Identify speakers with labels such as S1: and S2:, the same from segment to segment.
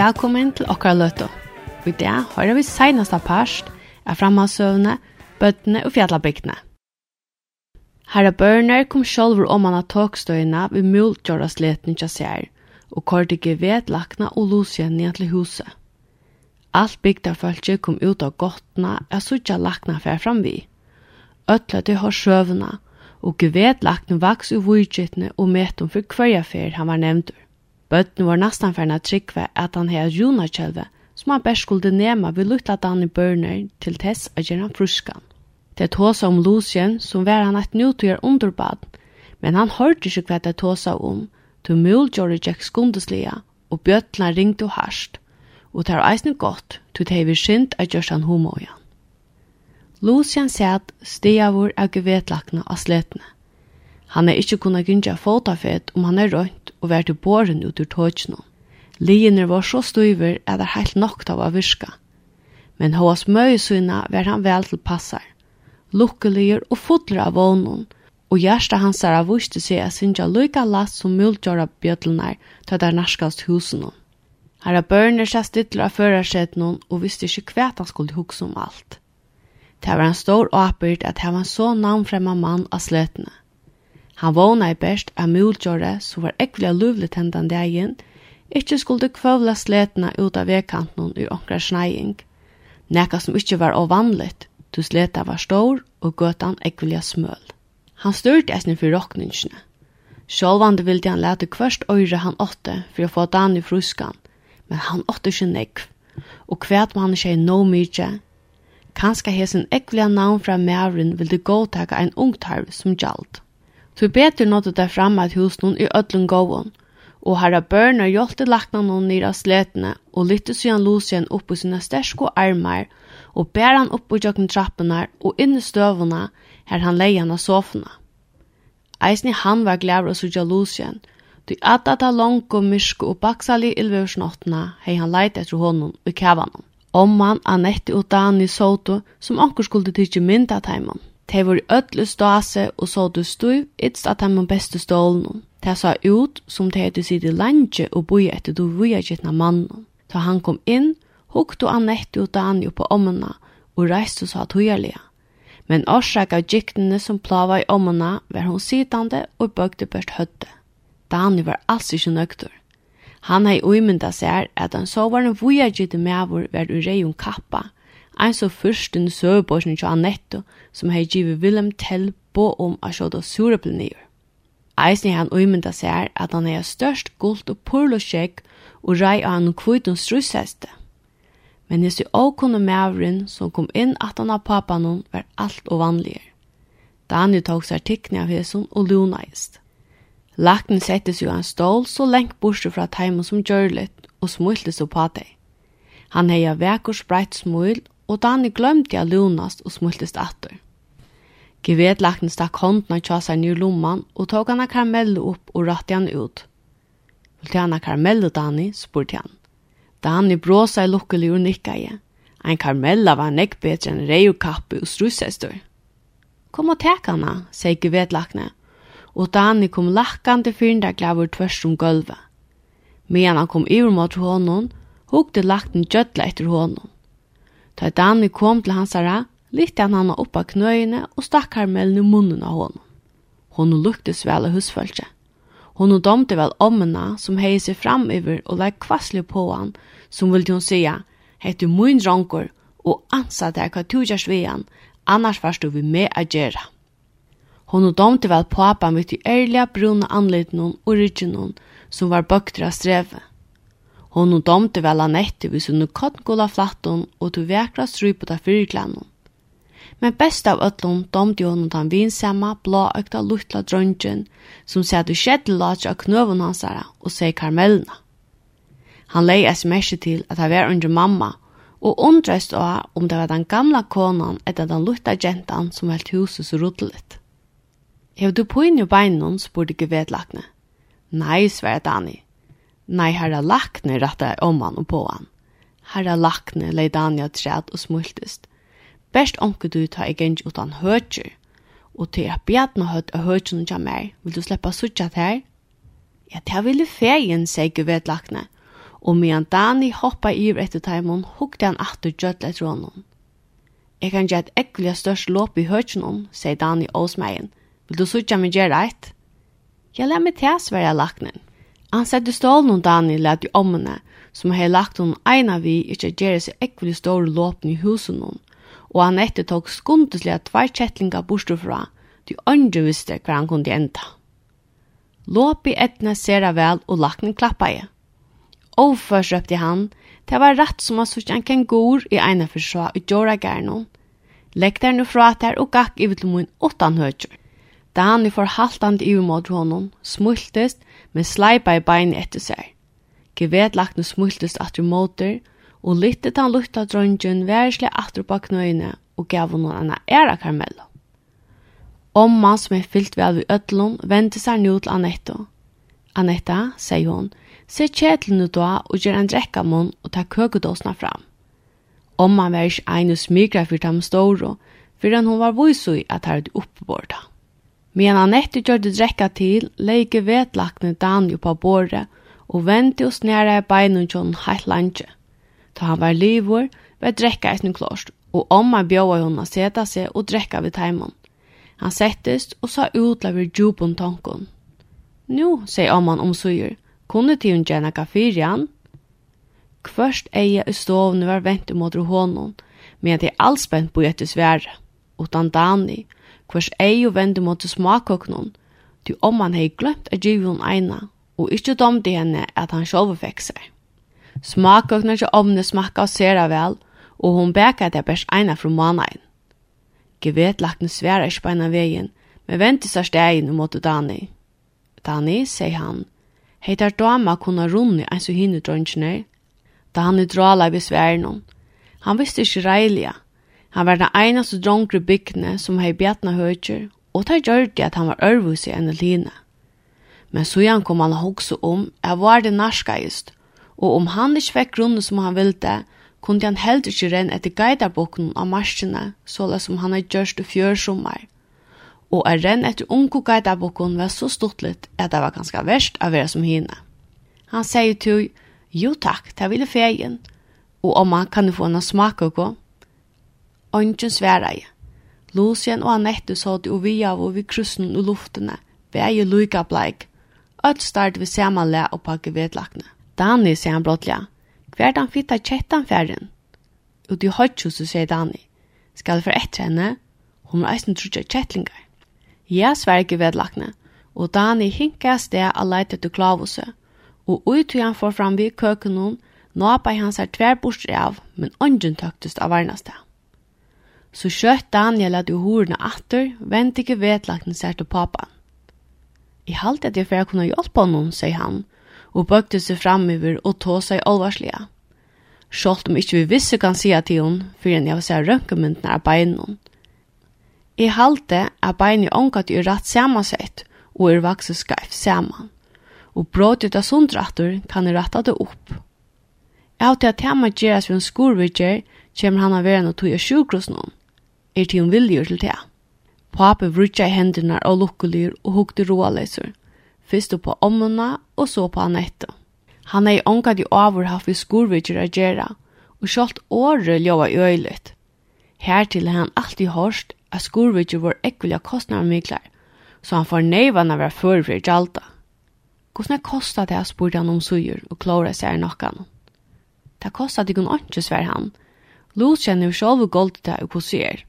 S1: Velkommen til okkara løtu. I dag hører vi seneste parst av framhavsøvne, bøttene og fjallabygdene. Herre Børner kom sjolver om han av togstøyene ved muldgjøres leten ikke ser, og kordi gevet lakna og losje ned til huset. Alt bygda følge kom ut av gottene og suttja lakna fer framvi. Øtla til har sjøvna, og gevet lakna vaks i vujtjittene og metum for hverja fer han var nevndur. Bøtten var nesten ferdig at trykve at han hei runa kjølve, som han bare skulle nema ved lutla dan i børner til tess at gjerne han fruskan. Det tåsa om Lucien, som var han et nøytøyer underbad, men han hørte ikke hva det tåsa om, til muliggjorde Jack skundeslia, og bjøtla ringte og harsht, og det var eisne godt, til det vi skynd at gjørs han homoja. Lucian sæt stiavur av gevetlakna av sletene. Han er ikkje kunna gynnja fotafet om han er rønt, og vær til båren ut ur tåkene. Ligene var så støyver at det er helt nokt av å virke. Men hos møyesyna var han vel til passar. Lukkeliger og fotler av vånen, og hjertet hans er avvuste seg at synja lykke last som muliggjør av bjødlenar til det er norskast husen. Her er børnene seg stittler av førersetene og visste ikke hva han skulle huske om alt. Det var en stor åpert at det var en så navnfremme mann av sletene. Han vågna i best av muljore, så var ekvelig luvlig tendan dagen, ikkje skulle kvøvla sletna ut av vekanten i onkra sneiing. Nekka som ikkje var ovanligt, du sleta var stor og gøtan ekvelig smøl. Han styrte eisen for rokningsne. Sjålvande ville han lete kvørst øyre han åtte for å få Dan i fruskan, men han åtte ikke nekv, og kvært man ikke no mykje. Kanska hesen ekvelig navn fra mævren ville gåtaka en ungtarv som gjaldt. Tu betur nåttu der fram at husnun i öllum gåvun, og herra børna hjolte lakna noen nira sletene, og lytte syan Lucien opp i sina stersko armar, og bær han opp i jokken trappene og inn i støvuna, her han leie han av sofana. Eisni han var glæver å sutja Lucien, Du atta ta longo, mysko og baksali ilveversnottna hei han leit etter honom i kavanon. Omman, Annette og Dani Soto, som anker skulle tykje mynda teimann. De var ødel stase og så du stuiv ytst at han beste stålen. De sa ut som de hadde sitt i landje og boi etter du vuja gittna mannen. Da han kom inn, hukte han etter og dagen jo på ommena og reiste seg tøyerlige. Men årsak av giktene som plava i ommena var hun sittande og bøgde børst høtte. Dani var alls ikke nøkter. Han hei uimynda seg at han så var en vuja gittna mævor var ureion kappa, Ein så først den søveborsen til Annette, som hei givet Willem Tell på om a sjåda surepel nyer. Eisen han uimynda seg at han hei størst gult og purlosjekk og rei av han kvitun strussheste. Men hessi åkunne mævren som kom inn at han av papanon var alt og vanligere. Daniel tok seg tikkene av hesson og lunaist. Lakten settes jo en stål så lengt borste fra teimen som gjørlet og smulte så på deg. Han heia vekk og spreit smul og Dani glömde jeg lunast og smultist atter. Gevetlakten stakk hånden av tjasa ny lomman og tog han karamellet opp og rattet han ut. Vil du hana karamello, Dani? spurte han. Dani bråsa i lukkeli og nikka i. Ein karamella var nekk betre enn rei og kappe og. Kom og tek hana, sier gevetlakne, og Dani kom lakkande fyrnda glavur tvørst om gulvet. Medan han kom iver mot honom, hukte lakten gjødla etter honom. Da Danny kom til hansara, lytte han hana opp av knøyene og stakk Carmelen i munnen av honom. Hon luktes vel av husfølge. Hon domte vel ommena som hei seg framover og legg kvasslig på han, som ville hun sija, heit du mun dronker og ansa deg hva du gjørs vi han, annars varst du vi med a gjerra. Hon domte vel papa mitt i ærliga bruna anledningen og ryggen som var bøkter av strevet. Hon domte vel Anette vid sunne kottgula flatton og til vekra strypet av fyrklanon. Men best av ötlun domte hon den vinsamma, blåøkta, luttla drøntjen, som sæt i skjeddelatj av knøven hansara og seg karmelna. Han lei mersi til at han var under mamma, og undrest av om det var den gamla konan etter den lutta gentan som held huset så rodeligt. Hev du på inn i beinon, spurte gevedlakne. Nei, sverre Dani, Nei, herra lakne rattet om han og på han. Herra lakne lei Dania træt og smultist. Best onke du ta i genj utan høtjer. Og til at bjadna høtt og høtjen kja mer, vil du sleppa suttja her? Ja, det ville ferien, sier guvet lakne. Og medan Dani hoppa iver etter taimon, hukte han atter gjødlet etter honom. Jeg kan gjøre et ekkelig størst låp i høtjen sier Dani åsmeien. Vil du sutja meg gjøre eit? Ja, la meg til, sverre laknen. Han sette stålen om Dani lät i ommene, som hei lagt hon eina vi ikkje gjerri seg ekvili store låpen i husen hon, og han etter tok skundeslega tvær kjettlinga bortstå fra, de andre visste hva han kunne enda. Låpi etna sera vel og laknen klappa i. Overførst røpte han, det var rett som han sutt en kengur i eina forsva i djora gærnon. der han fra der og gakk i vitlumun åttan høytjur. Da han i forhaltande i umodr honom, smultest, men sleipa i bein etter seg. Gevet lakne at du motor, og lyttet han lukta dronjen værsle atru på knøyene og gav hon anna æra Carmelo. Omma, som er fyllt vel ved ødlån, vente seg nå til Anetto. Anetta, sier hun, se kjetelen ut da og gjør en drekk av munn og ta køkedåsene fram. Omma var ikke en og smygra for dem store, for hun var vise i at her er oppebord ham. Medan gjør det drekka til, leike vetlakne Daniel på bordet, og vente og snære beinen til heilt lanje. Ta han var livor, var drekka eisen klost, og omma bjóa hun å seta seg og drekka vid teimon. Han settist og sa utlaver djupon tankon. Nu, sier omman omsuger, kunne til hun gjerne kafirian? Kvørst eia i stovene var vente mot honom, men det er allspent på etter svære, utan Dani, hvers ei og vendi mot smakoknon, til om han hei glemt at giv hun eina, og ikkje domte henne at han sjolv fikk seg. Smakoknon ikkje omne smakka og sera vel, og hon beka det best eina fra manaen. Gevet lakne sværa ikkje beina vegin, men vente seg stegin mot Dani. Dani, sier han, hei der dama kunne runni eins og hinne drøngjene, da han i drala i besværen. Han visste ikkje reilige, Han var den einaste drongur i byggene som hei bjatna høytjer, og det gjør det at han var ørvusi enn line. Men så igjen kom han hokse om at var det narskaist, og om han ikke fikk grunnen som han ville, kunde han heldur ikke renne etter guidarbokken av marskene, såla som han hei gjørst i fjørsommer. Og å renne etter unge guidarbokken var så stortlet at det var ganske verst av være som henne. Han sier til, jo takk, det ville feien, og om han kan få en smak og gå, Ongen sværeie. Lucien og Annette så det og vi av og vi krussen og luftene. Begge lykke bleik. Ødt start vi samanle og pakke vedlakne. Dani sier han blåttelig. Hver dan fitta kjettan færen? Og du har ikke så sier Dani. Skal for etter henne? Hun må eisen trutja kjettlingar. Ja, sverger vedlakne. Og Dani hinka sted og leite til klavose. Og ut han får fram vi køkken hun, nåpa han er tverborst av, men ongen tøktest av varnastet. Så kjøtt Daniel at du horene atter, vent ikke vedlagten seg til papan. I halte at jeg fyrir kunne hjelpe honom, sier han, og bøkte seg framover og tå seg alvarslige. Sjålt om ikke vi visste kan si til hon, for enn jeg vil se rønkemyndene av beinene. I halte at beinene omgatt i rett samansett, og er vakset skreif saman. Og bråd ut av sundrattor kan jeg rette det opp. Jeg har til at hjemme gjeres vi en skorvidger, kommer han av verden og tog jeg sjukros noen er til hun viljer til det. Pape vrutja i hendene og lukkulir og hukte roaleser, Fyrst på ommene og så på Annette. Han er i ångad i overhaft i skurvidger å gjøre, og kjølt året ljøva i øylet. Hertil er han alltid hørst at skurvidger var ekvilja kostnadmikler, så han får neivan av å være førfri gjalda. Hvordan kostar det, spurte han om suger og klåret seg nokkan. Det kostar det kun ikke, sver han. Lutjen kjenner jo sjolv og goldet det og hvordan.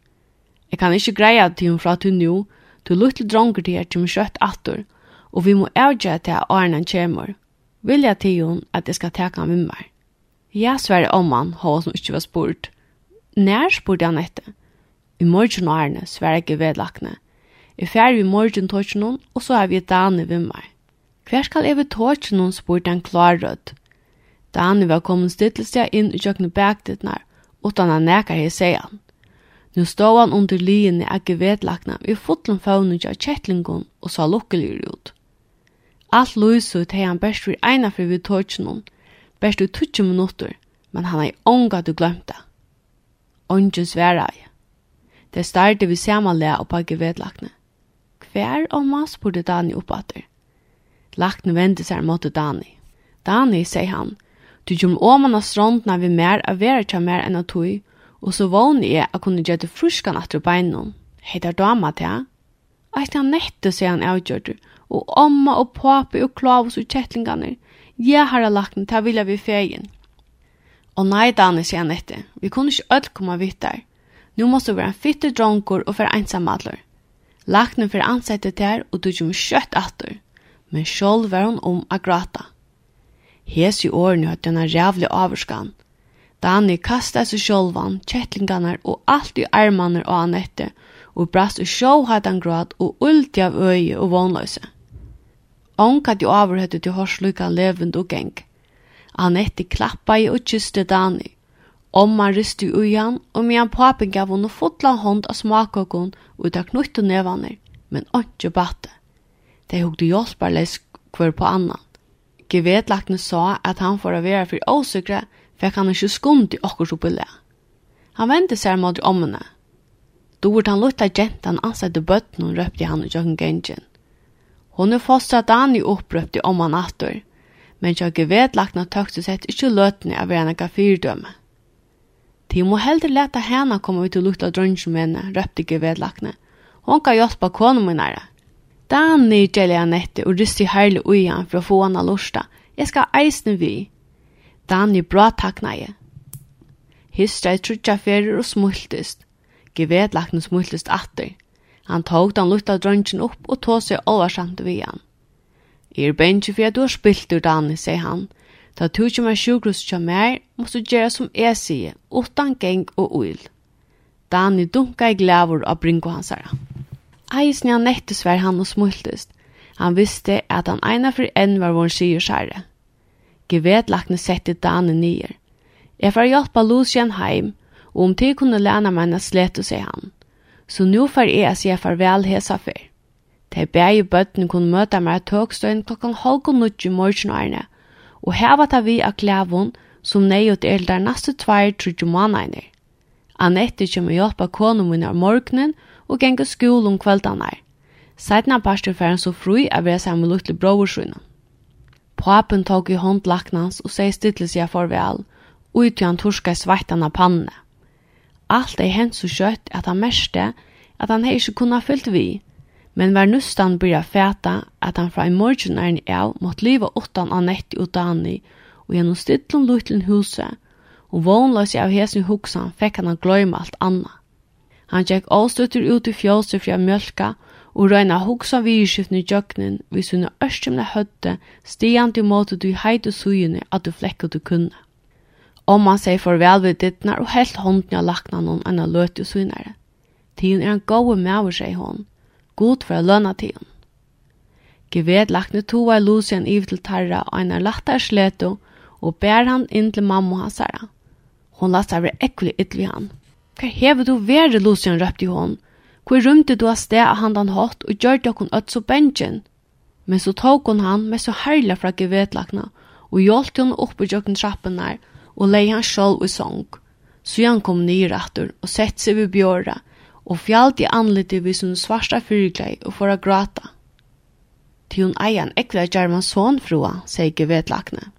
S1: Jeg kan ikke greia til hun fra til nå, til luttel dronker til her til hun kjøtt atter, og vi må avgjøre til at åren kommer. Vil jeg til hun at jeg skal teka med meg? Jeg sverre om han, hva som ikke var spurt. Nær spurte han etter? I morgen og årene sverre ikke vedlakne. Jeg ferdig i morgen tog noen, og så er vi dane ved meg. Hver skal jeg ved tog noen, spurte han klarrødt. Dane var kommet stillelse inn i kjøkkenet bakdittene, utan han nekker hei, sier han. Nu stod han under lien i egge vedlagna vi fotlen faunu av kettlingon og sa lukkelig ut. Alt lois ut hei han best vir eina fri vi tåtsjonon, best ut 20 minutter, men han hei onga du glemta. Ongen sværa ei. Det starte vi samanlea og pagge vedlagna. Hver omma spurte Dani oppater. Lagna vende seg mot Dani. Dani, sier han, du gjør om åmanna strondna vi mer av vera tja mer enn av tog, og så vågne jeg at kunne gjøre det fruskan at du beinom. Heitar dama til jeg. Eit han nette, sier han avgjørte, og omma og papi og klavus og kjettlingane. Jeg har lagt den, til vilja vi fegin. Og nei, Dani, sier han etter, vi kunne ikke ødel komme vidt der. Nå må du være en fitte dronker og være ensam Lagt den for ansette der, og du kommer kjøtt atter. Men sjål var hun om å grata. Hes i årene hadde hun en rævlig avvarskan. Dani kastet seg sjálvan, kettlingarnar og alt i armarnar og anette, og brast og sjåhætan gråt og ulti av øye og vånløse. Onka til overhøttu til horsluka levend og geng. Anette klappa i og kyste Dani. Omma risti ui han, og mian papen gav hon og fotla hånd av smakokon ut av knutt og nevaner, men ikke batte. De hugde hjelparleis kvar på annan. Gevetlakne sa at han får å være for åsikre, fikk han ikke skund i okkur oppe Han vendte seg mot i ommene. Dort han lutta gentan ansette bøtten og røpte han og jøkken gengen. Hon er fostra Dani opprøpte om han atter, men jøkken vedlagna tøkte sett ikke løtene av henne ka fyrdømme. De må heller leta henne komme ut og lukta drønnsmennene, røpte gevedlagna. Hon kan hjelpe konen min nære. Dan gjelder jeg nettet og ryster herlig uian for å få henne lusta. Jeg skal eisen vi. Dani bra taknaði. Histra i trutja ferir og smultist. Gevedlakten smultist atter. Han tog den lukta drøntjen opp og tog seg oversamt ved han. Er bensje for at du har spilt ur Dani, sier han. Ta du ikke mer sjukrus til mer, måst du gjøre som jeg sier, utan geng og uil. Dani dunka i glævor av bringo hansara. Eisen han nettis var han og smultist. Han visste at han eina for enn var vår sier skjære. Gevedlakne sette Dane nyer. Jeg får hjelpe Lucien heim, og om tid kunne lære meg en slett, å se han. Så nå får jeg å si farvel hese før. De bæge bøttene kunne møte meg tøkstøyen klokken halv og nødt i morgenårene, og her var det vi av klæven som nøyot er der neste tvær trodde måneder. Annette kommer hjelp av kåne min av morgenen og genge skolen kveldene. Seidna parster fer han så fri av å være sammen med Lutle Broversøyene. Papen tok i hånd laknans og sier stille seg farvel, ut til han torska svartan av pannene. Alt er hent så kjøtt at han merste at han hei ikke kunne fylt vi, men var nustan byrja fæta at han fra i morgen er en av måtte liva åttan av netti og dani og gjennom stidlom lutlen huset, og vognløs av hesen huksan fekk han han gløyma alt anna. Han tjekk avstøtter ut i fjøset fra mjölka og røyna hugsa virskiftene i jøgnen vi sunne ørskjumne høtte stian til måte du heit og at du flekka du kunne. Om man sier farvel ved dittnar og helt hånden av lakna noen enn av løte og suynere. Tiden er en gode over seg hon. God for å løna tiden. Geved lakne to av Lucien i til tarra og en er laktar sleto og bær han inn til mamma hans herra. Hon lasta av ekkelig ytterlig han. Hva hever du vere, Lucian, røpte hon, Hvor rymte du av sted av handan hatt og gjør det hun øtt så bensjen? Men så tok hun han med så herlig fra gevetlakna og hjalp hun opp i jøkken trappen der og leie han sjål i sång. Så han kom nyrattur og sett seg ved bjøra og fjallt i anlite vid sin svarsta fyrklei og for å gråta. Til hun eier en ekvile German son frua, sier gevetlakne.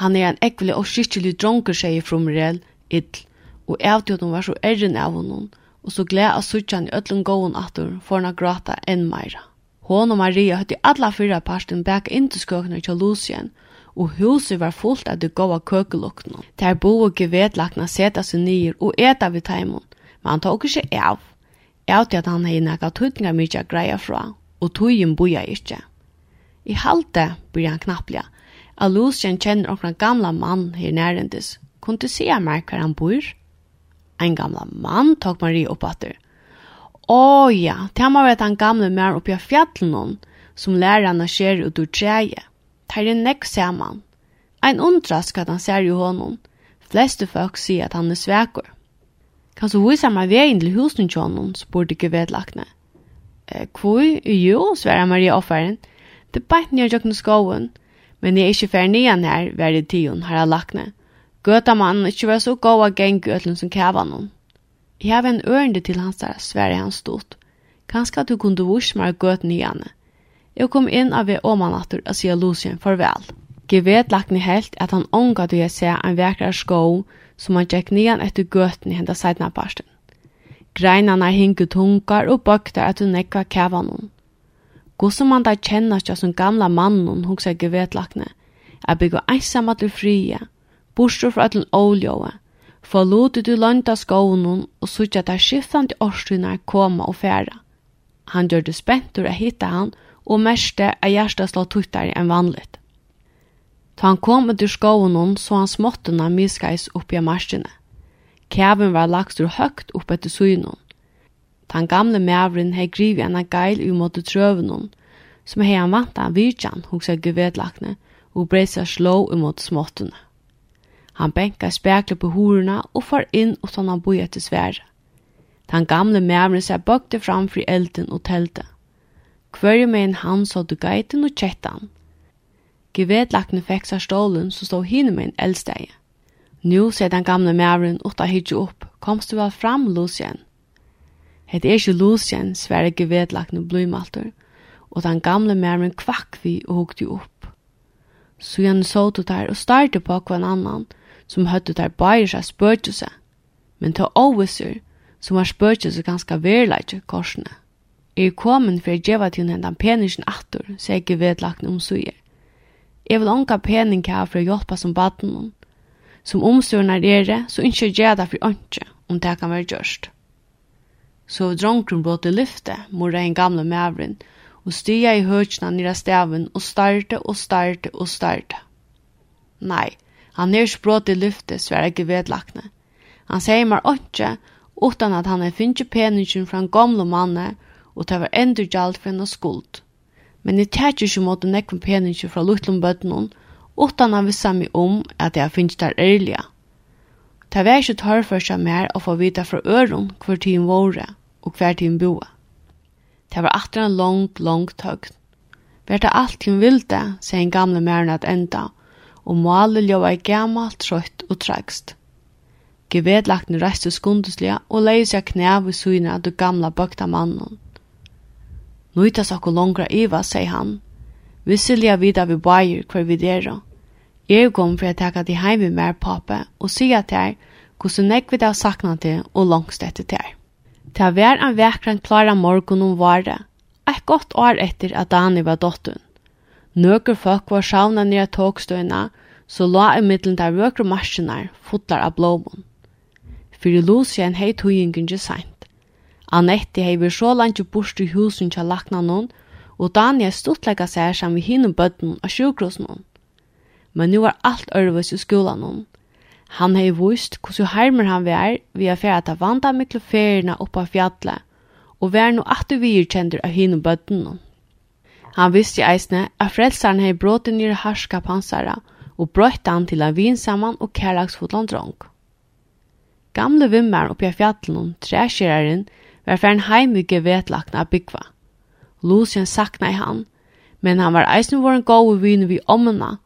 S1: Han er en ekvile og skikkelig dronker, sier Frumrel, ill, og av til hun var så erren av honom, og så gled av suttjan i öllum gåen atur for han gråta enn meira. Hon og Maria høtti alla fyra parsten bak inn til skøkene til Lucien, og huset var fullt av de gåa køkelukna. Der bo og gevedlakna seta seg nyer og eta vid teimun, men han tok ikke av. Jeg til at han hei nekka tøytinga mykja greia fra, og tøyen boja ikkje. I halte, bryr han knapplega, at Lucien kjenner okra gamla mann her nærendis, kunne du se meg hver han bor? en gamla mann tog Marie upp åter. Åh ja, det har man vet han gamle mer uppe i fjallen som lärarna ser ut ur träje. Det är näck samman. En undras att han ser ju honom. Fleste folk sier at han er svekur. Kan så vise meg veien til husen til honom, spurte ikke vedlagtene. E, Kvoi? Jo, sverre Maria offeren. Det bætt nye jøkken skoven, men jeg er ikke fer nian her, verre tion, har jeg lagt ned. Gøtamannen ikkje var så god av geng gøtlen som kævanon. Jeg har en ørende til hans der, sverre han stod. Kanskje du kunne vurs meg gøt igjen. Jeg kom inn av ved åmanatter og sier Lucien farvel. Jeg lagt helt at han ånga du jeg ser en vekra sko som han tjekk nian etter gøten i henda seidna parsten. Greinarna hingu tungar og bøkter at hun nekva kævanon. Gossum han da kjennast som gamla mannen hun seg gevetlakne, er bygge einsam at du fria, bostur fra allan óljóa. For lotet du landa skånen og sutja der skiftandi årstunar koma og færa. Han gjør det spentur å hitta han og merste er hjertet slå tuttare enn vanligt. Ta han kom ut ur skånen, så han småttuna miskais oppi av marskene. Kæven var lagstur høgt opp etter suynun. han gamle mævren hei grivi enn geil umåte trøvenen, som hei han vant av virkjan, hos seg guvedlakne, og breisa slå umåte småttene. Han benka spekler på horena og far in och sådana boja till svära. Den gamle mævren seg bøkte fram fri elden og tälte. Kvörje med en hand sådde gaiten och kättan. Gevedlakne fäxar stålen så stod hinne med en eldstäge. Nå ser den gamle mävren åtta hitje upp. Komst du vel fram, Lucien? Het er ikke Lucien, sverre gevedlakne blymalter. Og den gamle mävren kvakk vi og hukte upp. Så gjerne sådde der og starte på hver annan – som høttu der bare seg spøtjuse, men til oversur som har seg ganske verleitje korsene. Er komin for å gjøre til henne hendan penisjen attur, sier ikke vedlagt omsuger. Jeg vil ånka pening her for å hjelpe som baden Som omsurnar er det, så ikke gjør det for ånke, om det kan være gjørst. Så dronken blått i lyfte, mora en gamle mævren, og styrer i høtjena nira staven og starte og starte og starte. Nei, Han er språt i luftet, ikke gevedlakne. Han sier meg ikke, utan at han er finnet peningen fra en gamle manne, og det var enda gjald for en skuld. Men jeg tar ikke mot nekve peningen fra Lutlund bøtnen, utan han visste meg om at jeg finnet der ærlige. Det var ikke tørre for seg mer å få vite fra øren hver tiden våre og hver tiden boe. Det var etter en lang, lang tøgn. Vært det alt hun ville, sier en gamle mæren at enda, og målet ljóvar gammalt, trøytt og trækst. Gevedlagten reiste skundeslige og leie seg knæv i syne av det gamla bøkta mannen. Nøyta sakko longra iva, sier han. Visselja vida vi bæger hver vi dera. Jeg kom for å takka de heim med mer pape og sier til her hvordan jeg vil ha sakna til og langst etter til her. å være en vekran klara morgon om vare, et godt år etter at Dani var dottun. Nøkker folk var sjavna nere togstøyna så la i middelen der vøkre marsjenar fotlar av blåmån. Fyrir Lucien hei tøyingen ikke seint. Annette hei vi så langt jo bort i husen til lakna noen, og Daniel stortlegga seg som vi hinne bøtten og sjukros noen. Men nu var alt ørvis i skolan noen. Han hei vist hvordan hermer han vær vi er fyrir at han vanda mykle ferierna oppa fjallet, og vær no at vi er kjendur av hinne bøtten noen. Han visste i eisne at frelsaren hei bråten i harska pansara, og og brøtt han til en vinsamman og kærlagsfotland drong. Gamle vimmer oppi av fjallenon, træskjeraren, var færen heimige vetlakna byggva. Lucien sakna i han, men han var eisen vår en gode vinn vi ommena,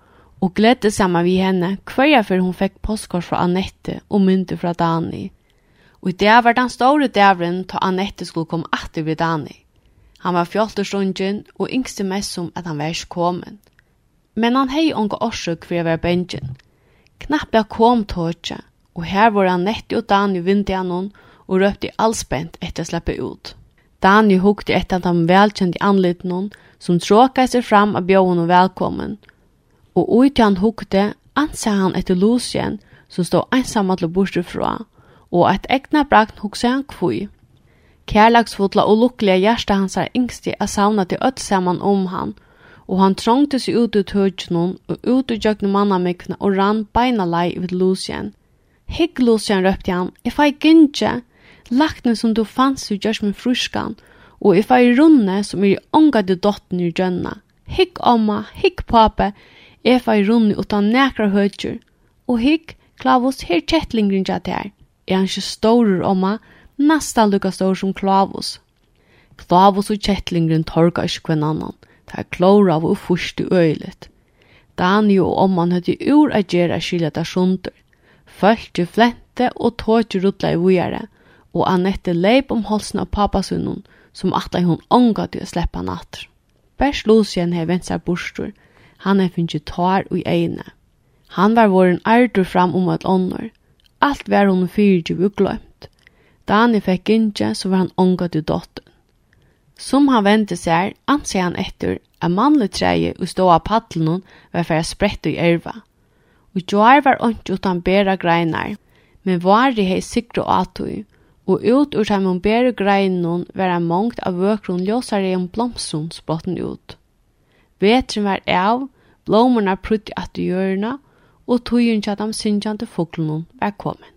S1: og gledde saman vi henne hverja før hun fekk postkort fra Annette og mynte fra Dani. Og i det var den store dævren ta Annette skulle komme atter ved Dani. Han var fjolterstungen og yngste mest som at han var ikke kommet men han hei onga orsøk for å være bengen. Knappe kom tåtje, og her var han netti og Dani vindianon og røpte allspent etter å slippe ut. Dani hukte etter at han velkjent i anlitnon, som tråka seg fram av bjåen og velkommen. Og ut han hukte, ansa han etter Lucien, som stod ensamme til borste fra, og et egna brakt hukse han kvui. Kærlagsfotla og lukkelige hjerte hans er yngste er savnet til ødt om han, og han trångte seg ut ut høgjenen og ut ut jøkne mannamikne og rann beina lei ut Lucien. Hygg Lucien, røpte han, if I gynnje, lakne som du fanns ut gjørs med fruskan, og jeg fei runne som er i ånga du dotten i gjønna. Higg omma, higg pape, jeg fei runne utan nekra høytjur. og higg, klavus, her kjettlingrin jatt her. Er han ikke stårer omma, nesten lukka stårer som klavus. Klavus og kjettlingrin torga ikke kvenn annan. Tær klóra og fyrstu øylet. Dani og omman høtti ur at gera skilja ta sundur. Fölkje flente og tåkje rutla i vujare, og Annette leip om halsen av pappasunnen, som atla hon ånga til å sleppa natter. Bers Lucien hei vent seg bostur, han er finnst tar og i egne. Han var våren ærdur fram om et ånder. Alt var hon fyrtju og glømt. Da han fikk ikke, så var han ångat til dotter. Som han vente seg, anser han etter at mannlig treje og stå av paddelen var for å sprette i erva. Og joar var ikke utan bæra greinar, men var det hei sikre atøy, og ut ur seg mun bæra greinar var en mangt av vøkron ljøsare om blomstron spotten ut. Vetren var av, blomorna prutt at i hjørna, og tøyen tjadam sinjande fuglene var kommet.